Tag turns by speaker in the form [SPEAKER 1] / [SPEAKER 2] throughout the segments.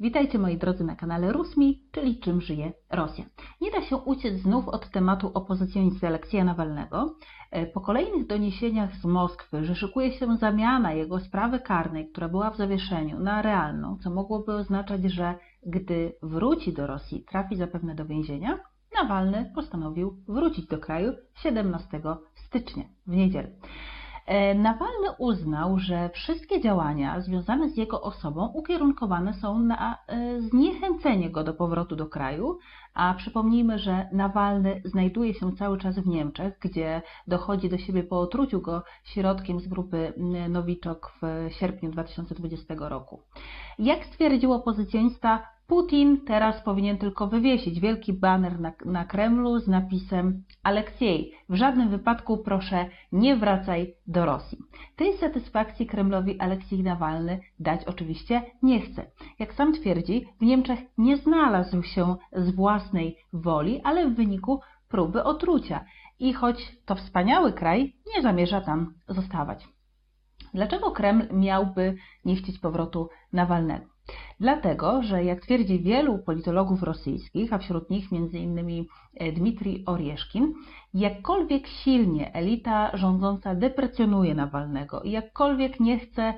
[SPEAKER 1] Witajcie moi drodzy na kanale Rusmi, czyli czym żyje Rosja. Nie da się uciec znów od tematu opozycjonisty Aleksja Nawalnego. E, po kolejnych doniesieniach z Moskwy, że szykuje się zamiana jego sprawy karnej, która była w zawieszeniu, na realną, co mogłoby oznaczać, że gdy wróci do Rosji, trafi zapewne do więzienia, Nawalny postanowił wrócić do kraju 17 stycznia, w niedzielę. E, Nawalny uznał, że wszystkie działania związane z jego osobą ukierunkowane są na e, zniechęcenie go do powrotu do kraju, a przypomnijmy, że Nawalny znajduje się cały czas w Niemczech, gdzie dochodzi do siebie po otruciu go środkiem z grupy Nowiczok w sierpniu 2020 roku. Jak stwierdził opozycjonista, Putin teraz powinien tylko wywiesić wielki baner na, na Kremlu z napisem Aleksiej, w żadnym wypadku proszę nie wracaj do Rosji. Tej satysfakcji Kremlowi Aleksiej Nawalny dać oczywiście nie chce. Jak sam twierdzi, w Niemczech nie znalazł się z własnej woli, ale w wyniku próby otrucia. I choć to wspaniały kraj, nie zamierza tam zostawać. Dlaczego Kreml miałby nie chcieć powrotu Nawalnego? Dlatego, że jak twierdzi wielu politologów rosyjskich, a wśród nich m.in. E, Dmitrij Orieszkin, jakkolwiek silnie elita rządząca deprecjonuje Nawalnego i jakkolwiek nie chce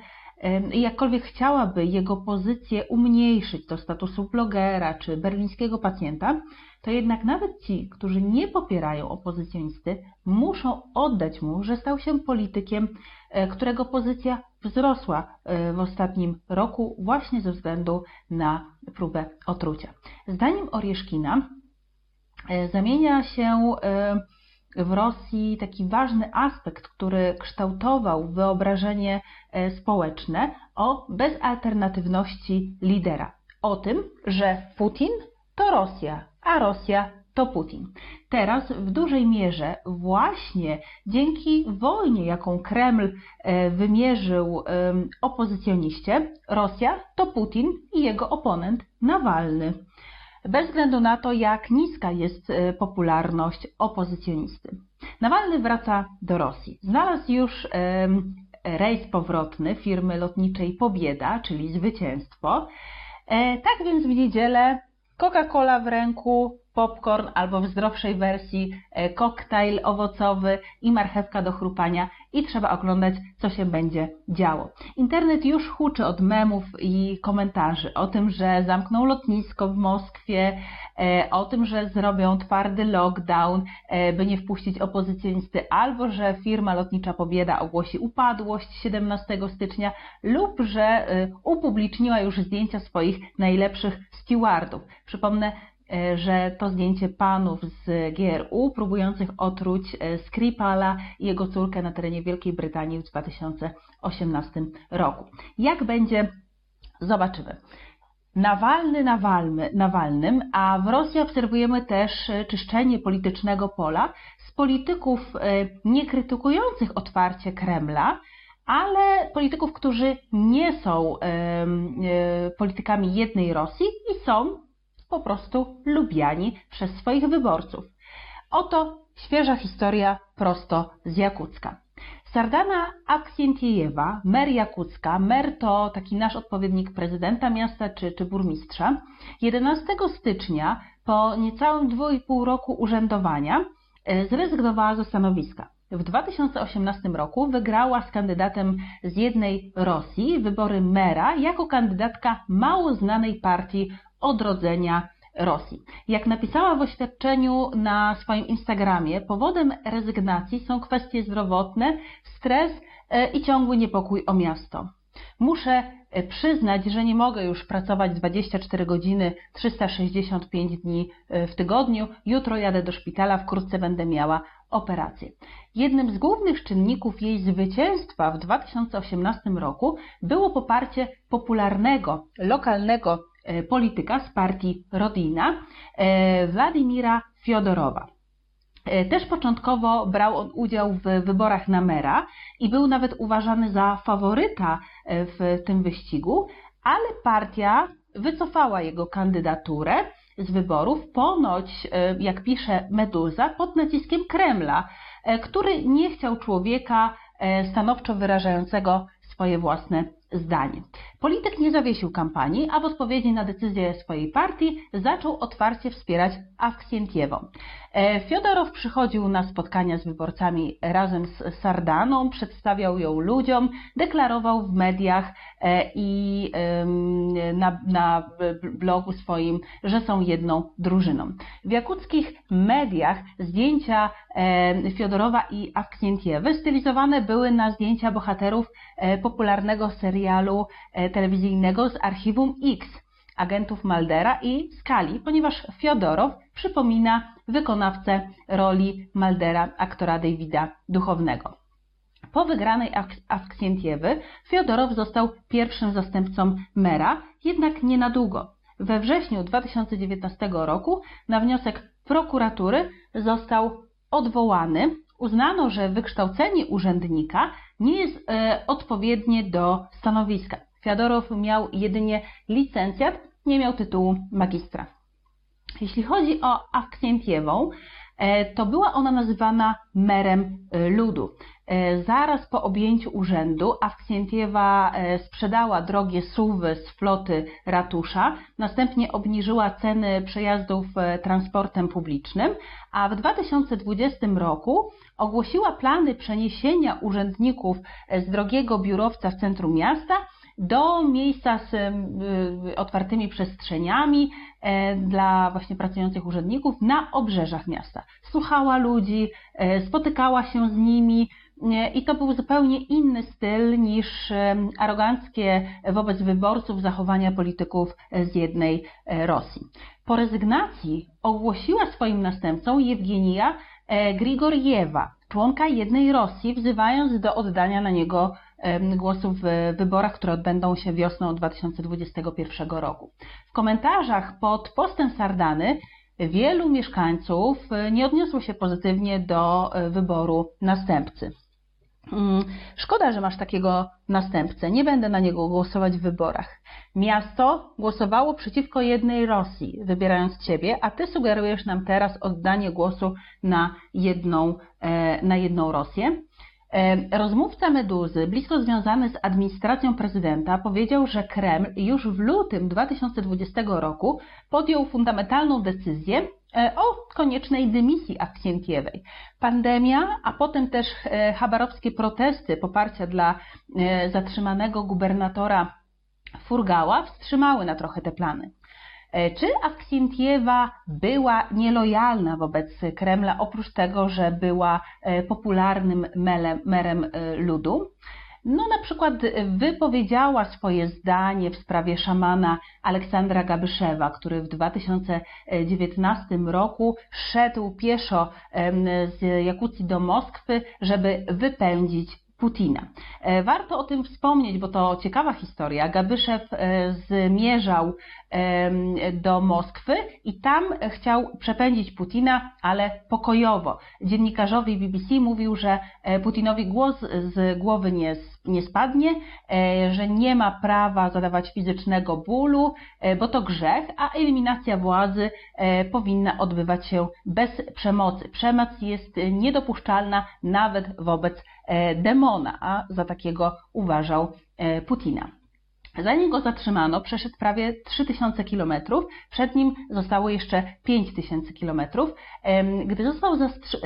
[SPEAKER 1] jakkolwiek chciałaby jego pozycję umniejszyć do statusu blogera czy berlińskiego pacjenta, to jednak nawet ci, którzy nie popierają opozycjonisty, muszą oddać mu, że stał się politykiem, e, którego pozycja wzrosła e, w ostatnim roku właśnie ze względu na próbę otrucia. Zdaniem Orieszkina e, zamienia się w Rosji taki ważny aspekt, który kształtował wyobrażenie społeczne o bezalternatywności lidera. O tym, że Putin to Rosja, a Rosja to Putin. Teraz w dużej mierze właśnie dzięki wojnie, jaką Kreml e, wymierzył opozycjoniście, Rosja to Putin i jego oponent Nawalny. Bez względu na to, jak niska jest e, popularność opozycjonisty. Nawalny wraca do Rosji. Znalazł już rejs powrotny firmy lotniczej Pobieda, czyli zwycięstwo. E, tak więc w niedzielę Coca-Cola w ręku, popcorn albo w zdrowszej wersji e, koktajl owocowy i marchewka do chrupania i trzeba oglądać, co się będzie działo. Internet już huczy od memów i komentarzy o tym, że zamkną lotnisko w Moskwie, e, o tym, że zrobią twardy lockdown, e, by nie wpuścić opozycjonisty, albo że firma lotnicza Pobieda ogłosi upadłość 17 stycznia, lub że upubliczniła już zdjęcia swoich najlepszych stewardów. Przypomnę, że to zdjęcie panów z GRU próbujących otruć e, Skripala i jego córkę na terenie Wielkiej Brytanii w 2018 roku. Jak będzie? Zobaczymy. Nawalny Nawalny, Nawalnym, a w Rosji obserwujemy też e, czyszczenie politycznego pola z polityków nie krytykujących otwarcie Kremla, ale polityków, którzy nie są politykami jednej Rosji i są po prostu lubiani przez swoich wyborców. Oto świeża historia prosto z Jakucka. Sardana Aksjentiejewa, mer Jakucka, mer to taki nasz odpowiednik prezydenta miasta czy, czy burmistrza, 11 stycznia po niecałym 2,5 roku urzędowania e, zrezygnowała ze stanowiska. W 2018 roku wygrała z kandydatem z jednej Rosji wybory mera jako kandydatka mało znanej partii odrodzenia Rosji. Jak napisała w oświadczeniu na swoim Instagramie, powodem rezygnacji są kwestie zdrowotne, stres e, i ciągły niepokój o miasto. Muszę e, przyznać, że nie mogę już pracować 24 godziny, 365 dni e, w tygodniu. Jutro jadę do szpitala, wkrótce będę miała operację. Jednym z głównych czynników jej zwycięstwa w 2018 roku było poparcie popularnego, lokalnego polityka z partii Rodina, e, Władimira Fiodorowa. E, też początkowo brał on udział w wyborach na mera i był nawet uważany za faworyta w tym wyścigu, ale partia wycofała jego kandydaturę z wyborów, ponoć, jak pisze Meduza, pod naciskiem Kremla, który nie chciał człowieka stanowczo wyrażającego swoje własne zdanie. Polityk nie zawiesił kampanii, a w odpowiedzi na decyzję swojej partii zaczął otwarcie wspierać Awksjentiewą. E, Fiodorow przychodził na spotkania z wyborcami razem z Sardaną, przedstawiał ją ludziom, deklarował w mediach e, i na, na blogu swoim, że są jedną drużyną. W jakuckich mediach zdjęcia e, Fiodorowa i Awksjentiewy stylizowane były na zdjęcia bohaterów popularnego serialu telewizyjnego z archiwum X agentów Maldera i Skali, ponieważ Fiodorow przypomina wykonawcę roli Maldera, aktora Davida Duchownego. Po wygranej Awksjentiewy Fiodorow został pierwszym zastępcą mera, jednak nie na długo. We wrześniu 2019 roku na wniosek prokuratury został odwołany. Uznano, że wykształcenie urzędnika nie jest e, odpowiednie do stanowiska. Fiodorow miał jedynie licencjat, nie miał tytułu magistra. Jeśli chodzi o Akcjentiewą, e, to była ona nazywana merem e, ludu. E, zaraz po objęciu urzędu Awksjentiewa sprzedała drogie suwy z floty ratusza, następnie obniżyła ceny przejazdów transportem publicznym, a w 2020 roku ogłosiła plany przeniesienia urzędników z drogiego biurowca w centrum miasta do miejsca z y, otwartymi przestrzeniami e, dla właśnie pracujących urzędników na obrzeżach miasta. Słuchała ludzi, e, spotykała się z nimi e, i to był zupełnie inny styl niż aroganckie wobec wyborców zachowania polityków z jednej Rosji. Po rezygnacji ogłosiła swoim następcą Jewgenija Grigoriewa, członka jednej Rosji, wzywając do oddania na niego głosów w wyborach, które odbędą się wiosną 2021 roku. W komentarzach pod postem Sardany wielu mieszkańców e, nie odniosło się pozytywnie do e, wyboru następcy. Mm, szkoda, że masz takiego następcę. Nie będę na niego głosować w wyborach. Miasto głosowało przeciwko jednej Rosji, wybierając ciebie, a ty sugerujesz nam teraz oddanie głosu na jedną, e, na jedną Rosję. E, rozmówca Meduzy, blisko związany z administracją prezydenta, powiedział, że Kreml już w lutym 2020 roku podjął fundamentalną decyzję e, o koniecznej dymisji Akcjentiewej. Pandemia, a potem też e, chabarowskie protesty poparcia dla zatrzymanego gubernatora Furgała wstrzymały na trochę te plany. E, czy Aksintiewa była nielojalna wobec Kremla, oprócz tego, że była e, popularnym merem e, ludu? No, na przykład wypowiedziała swoje zdanie w sprawie szamana Aleksandra Gabyszewa, który w 2019 roku szedł pieszo z Jakucji do Moskwy, żeby wypędzić Putina. E, warto o tym wspomnieć, bo to ciekawa historia. Gabyszew e, zmierzał do Moskwy i tam chciał przepędzić Putina, ale pokojowo. Dziennikarzowi BBC mówił, że e, Putinowi głos z głowy nie, nie spadnie, że nie ma prawa zadawać fizycznego bólu, bo to grzech, a eliminacja władzy powinna odbywać się bez przemocy. Przemoc jest niedopuszczalna nawet wobec demona, a za takiego uważał Putina. Zanim go zatrzymano, przeszedł prawie 3000 km, przed nim zostało jeszcze 5000 km. Gdy został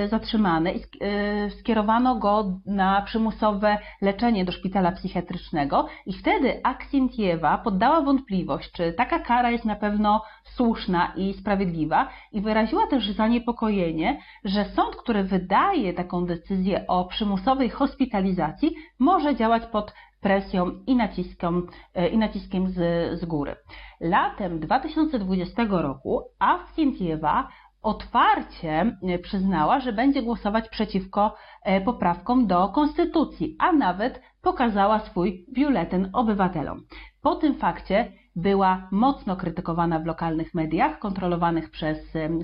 [SPEAKER 1] zatrzymany, e, skierowano go na przymusowe leczenie do szpitala psychiatrycznego i wtedy Aksintiewa poddała wątpliwość, czy taka kara jest na pewno słuszna i sprawiedliwa i wyraziła też zaniepokojenie, że sąd, który wydaje taką decyzję o przymusowej hospitalizacji, może działać pod presją i naciskiem, e, i naciskiem z, z góry. Latem 2020 roku Awksintiewa otwarcie e, przyznała, że będzie głosować przeciwko e, poprawkom do konstytucji, a nawet pokazała swój biuletyn obywatelom. Po tym fakcie była mocno krytykowana w lokalnych mediach kontrolowanych przez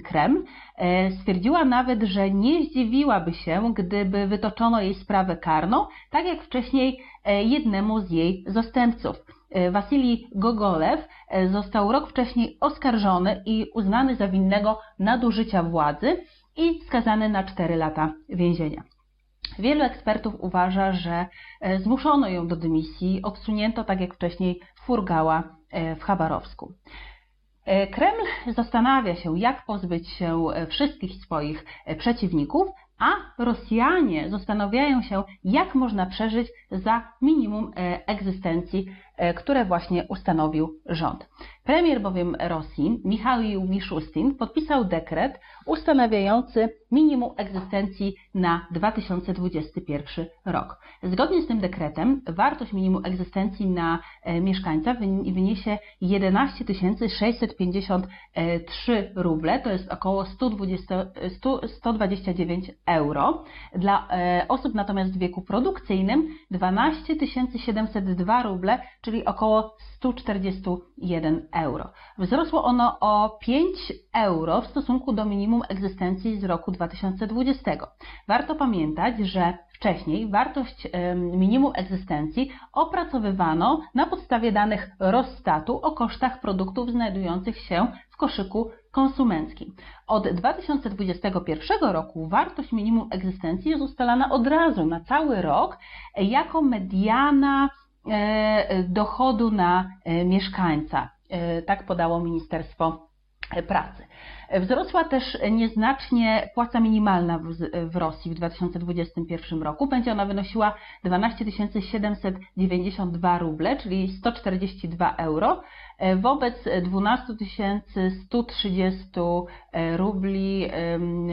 [SPEAKER 1] Kreml. E, stwierdziła nawet, że nie zdziwiłaby się, gdyby wytoczono jej sprawę karną, tak jak wcześniej e, jednemu z jej zastępców. E, Wasilij Gogolew został rok wcześniej oskarżony i uznany za winnego nadużycia władzy i skazany na 4 lata więzienia. Wielu ekspertów uważa, że zmuszono ją do dymisji, odsunięto tak jak wcześniej Furgała w Chabarowsku. Kreml zastanawia się, jak pozbyć się wszystkich swoich przeciwników, a Rosjanie zastanawiają się, jak można przeżyć za minimum egzystencji E, które właśnie ustanowił rząd. Premier bowiem Rosji, Michał Miszustin, podpisał dekret ustanawiający minimum egzystencji na 2021 rok. Zgodnie z tym dekretem wartość minimum egzystencji na e, mieszkańca wyniesie 11 653 ruble, to jest około 120, 129 euro. Dla e, osób natomiast w wieku produkcyjnym 12 702 ruble, czyli około 141 euro. Wzrosło ono o 5 euro w stosunku do minimum egzystencji z roku 2020. Warto pamiętać, że wcześniej wartość minimum egzystencji opracowywano na podstawie danych Rossstatu o kosztach produktów znajdujących się w koszyku konsumenckim. Od 2021 roku wartość minimum egzystencji jest ustalana od razu na cały rok jako mediana E, dochodu na e, mieszkańca. E, tak podało Ministerstwo Pracy. Wzrosła też nieznacznie płaca minimalna w, Rosji w 2021 roku. Będzie ona wynosiła 12 792 ruble, czyli 142 euro, wobec 12 130 rubli,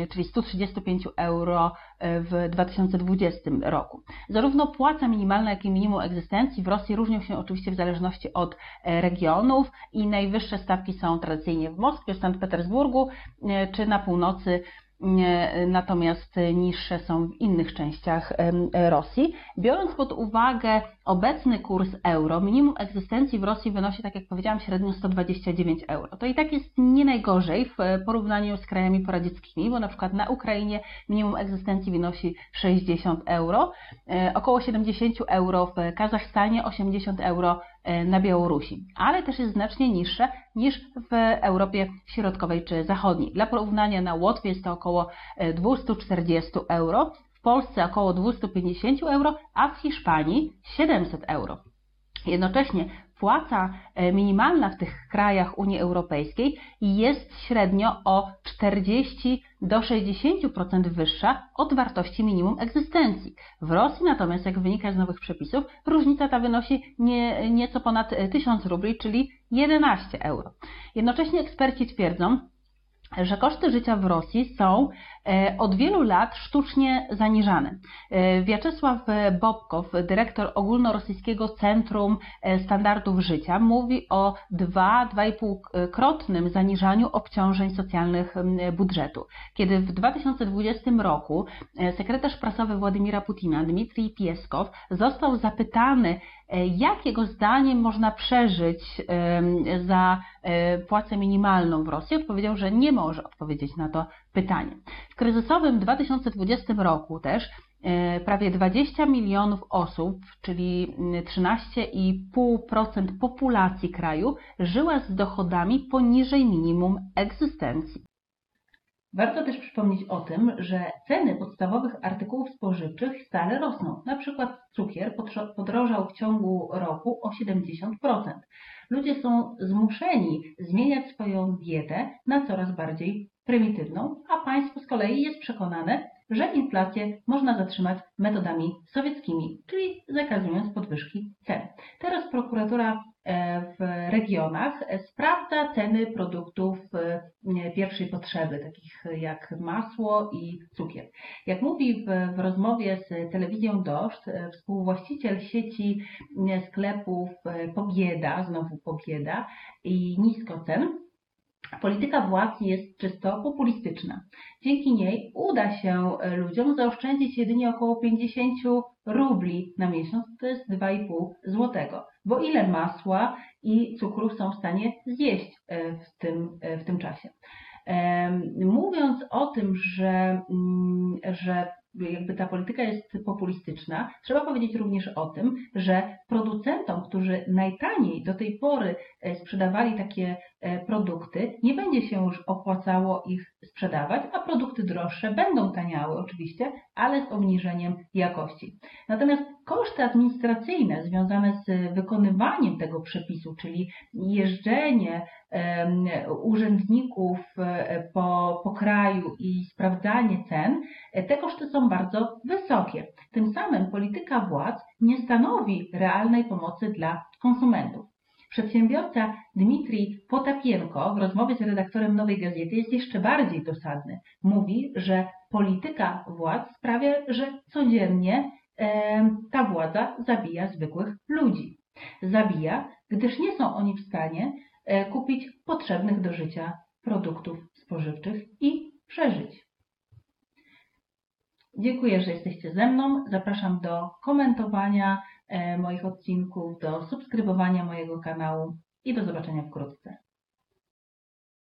[SPEAKER 1] czyli 135 euro w 2020 roku. Zarówno płaca minimalna, jak i minimum egzystencji w Rosji różnią się oczywiście w zależności od regionów i najwyższe stawki są tradycyjnie w Moskwie, w Sankt Petersburgu czy na północy natomiast niższe są w innych częściach Rosji. Biorąc pod uwagę obecny kurs euro, minimum egzystencji w Rosji wynosi, tak jak powiedziałam, średnio 129 euro. To i tak jest nie najgorzej w porównaniu z krajami poradzieckimi, bo na przykład na Ukrainie minimum egzystencji wynosi 60 euro, e, około 70 euro w Kazachstanie, 80 euro e, na Białorusi, ale też jest znacznie niższe niż w Europie Środkowej czy Zachodniej. Dla porównania na Łotwie jest to około 240 e, euro, w Polsce około 250 euro, a w Hiszpanii 700 euro. Jednocześnie płaca e, minimalna w tych krajach Unii Europejskiej jest średnio o 40 do 60% wyższa od wartości minimum egzystencji. W Rosji natomiast, jak wynika z nowych przepisów, różnica ta wynosi nie, nieco ponad 1000 rubli, czyli 11 euro. Jednocześnie eksperci twierdzą, że koszty życia w Rosji są e, od wielu lat sztucznie zaniżane. E, Wiaczesław Bobkow, dyrektor ogólnorosyjskiego Centrum e, Standardów Życia, mówi o 2-2,5-krotnym zaniżaniu obciążeń socjalnych budżetu. Kiedy w 2020 roku sekretarz prasowy Władimira Putina, Dmitrij Pieskow, został zapytany, E, jak jego zdaniem można przeżyć za e, płacę minimalną w Rosji? Odpowiedział, że nie może odpowiedzieć na to pytanie. W kryzysowym 2020 roku też e, prawie 20 milionów osób, czyli 13,5% populacji kraju, żyła z dochodami poniżej minimum egzystencji. Warto też przypomnieć o tym, że ceny podstawowych artykułów spożywczych stale rosną. Na przykład cukier podrożał w ciągu roku o 70%. Ludzie są zmuszeni zmieniać swoją dietę na coraz bardziej prymitywną, a państwo z kolei jest przekonane, że inflację można zatrzymać metodami sowieckimi, czyli zakazując podwyżki cen. Teraz prokuratura e, w regionach sprawdza ceny produktów e, pierwszej potrzeby, takich jak masło i cukier. Jak mówi w, w rozmowie z telewizją Doszcz, e, współwłaściciel sieci sklepów Pobieda, znowu Pobieda i niskocen, Polityka władz jest czysto populistyczna. Dzięki niej uda się e, ludziom zaoszczędzić jedynie około 50 rubli na miesiąc, to jest 2,5 złotego. Bo ile masła i cukru są w stanie zjeść e, w tym, e, w tym czasie? Mówiąc o tym, że, mm, że jakby ta polityka jest populistyczna, trzeba powiedzieć również o tym, że producentom, którzy najtaniej do tej pory sprzedawali takie produkty, nie będzie się już opłacało ich sprzedawać, a produkty droższe będą taniały oczywiście, ale z obniżeniem jakości. Natomiast koszty administracyjne związane z wykonywaniem tego przepisu, czyli jeżdżenie urzędników e, po, po kraju i sprawdzanie cen, te koszty są bardzo wysokie. Tym samym polityka władz nie stanowi realnej pomocy dla konsumentów. Przedsiębiorca Dmitrij Potapienko w rozmowie z redaktorem Nowej Gazety jest jeszcze bardziej dosadny. Mówi, że polityka władz sprawia, że codziennie e, ta władza zabija zwykłych ludzi. Zabija, gdyż nie są oni w stanie e, kupić potrzebnych do życia produktów spożywczych i przeżyć. Dziękuję, że jesteście ze mną. Zapraszam do komentowania moich odcinków, do subskrybowania mojego kanału i do zobaczenia wkrótce.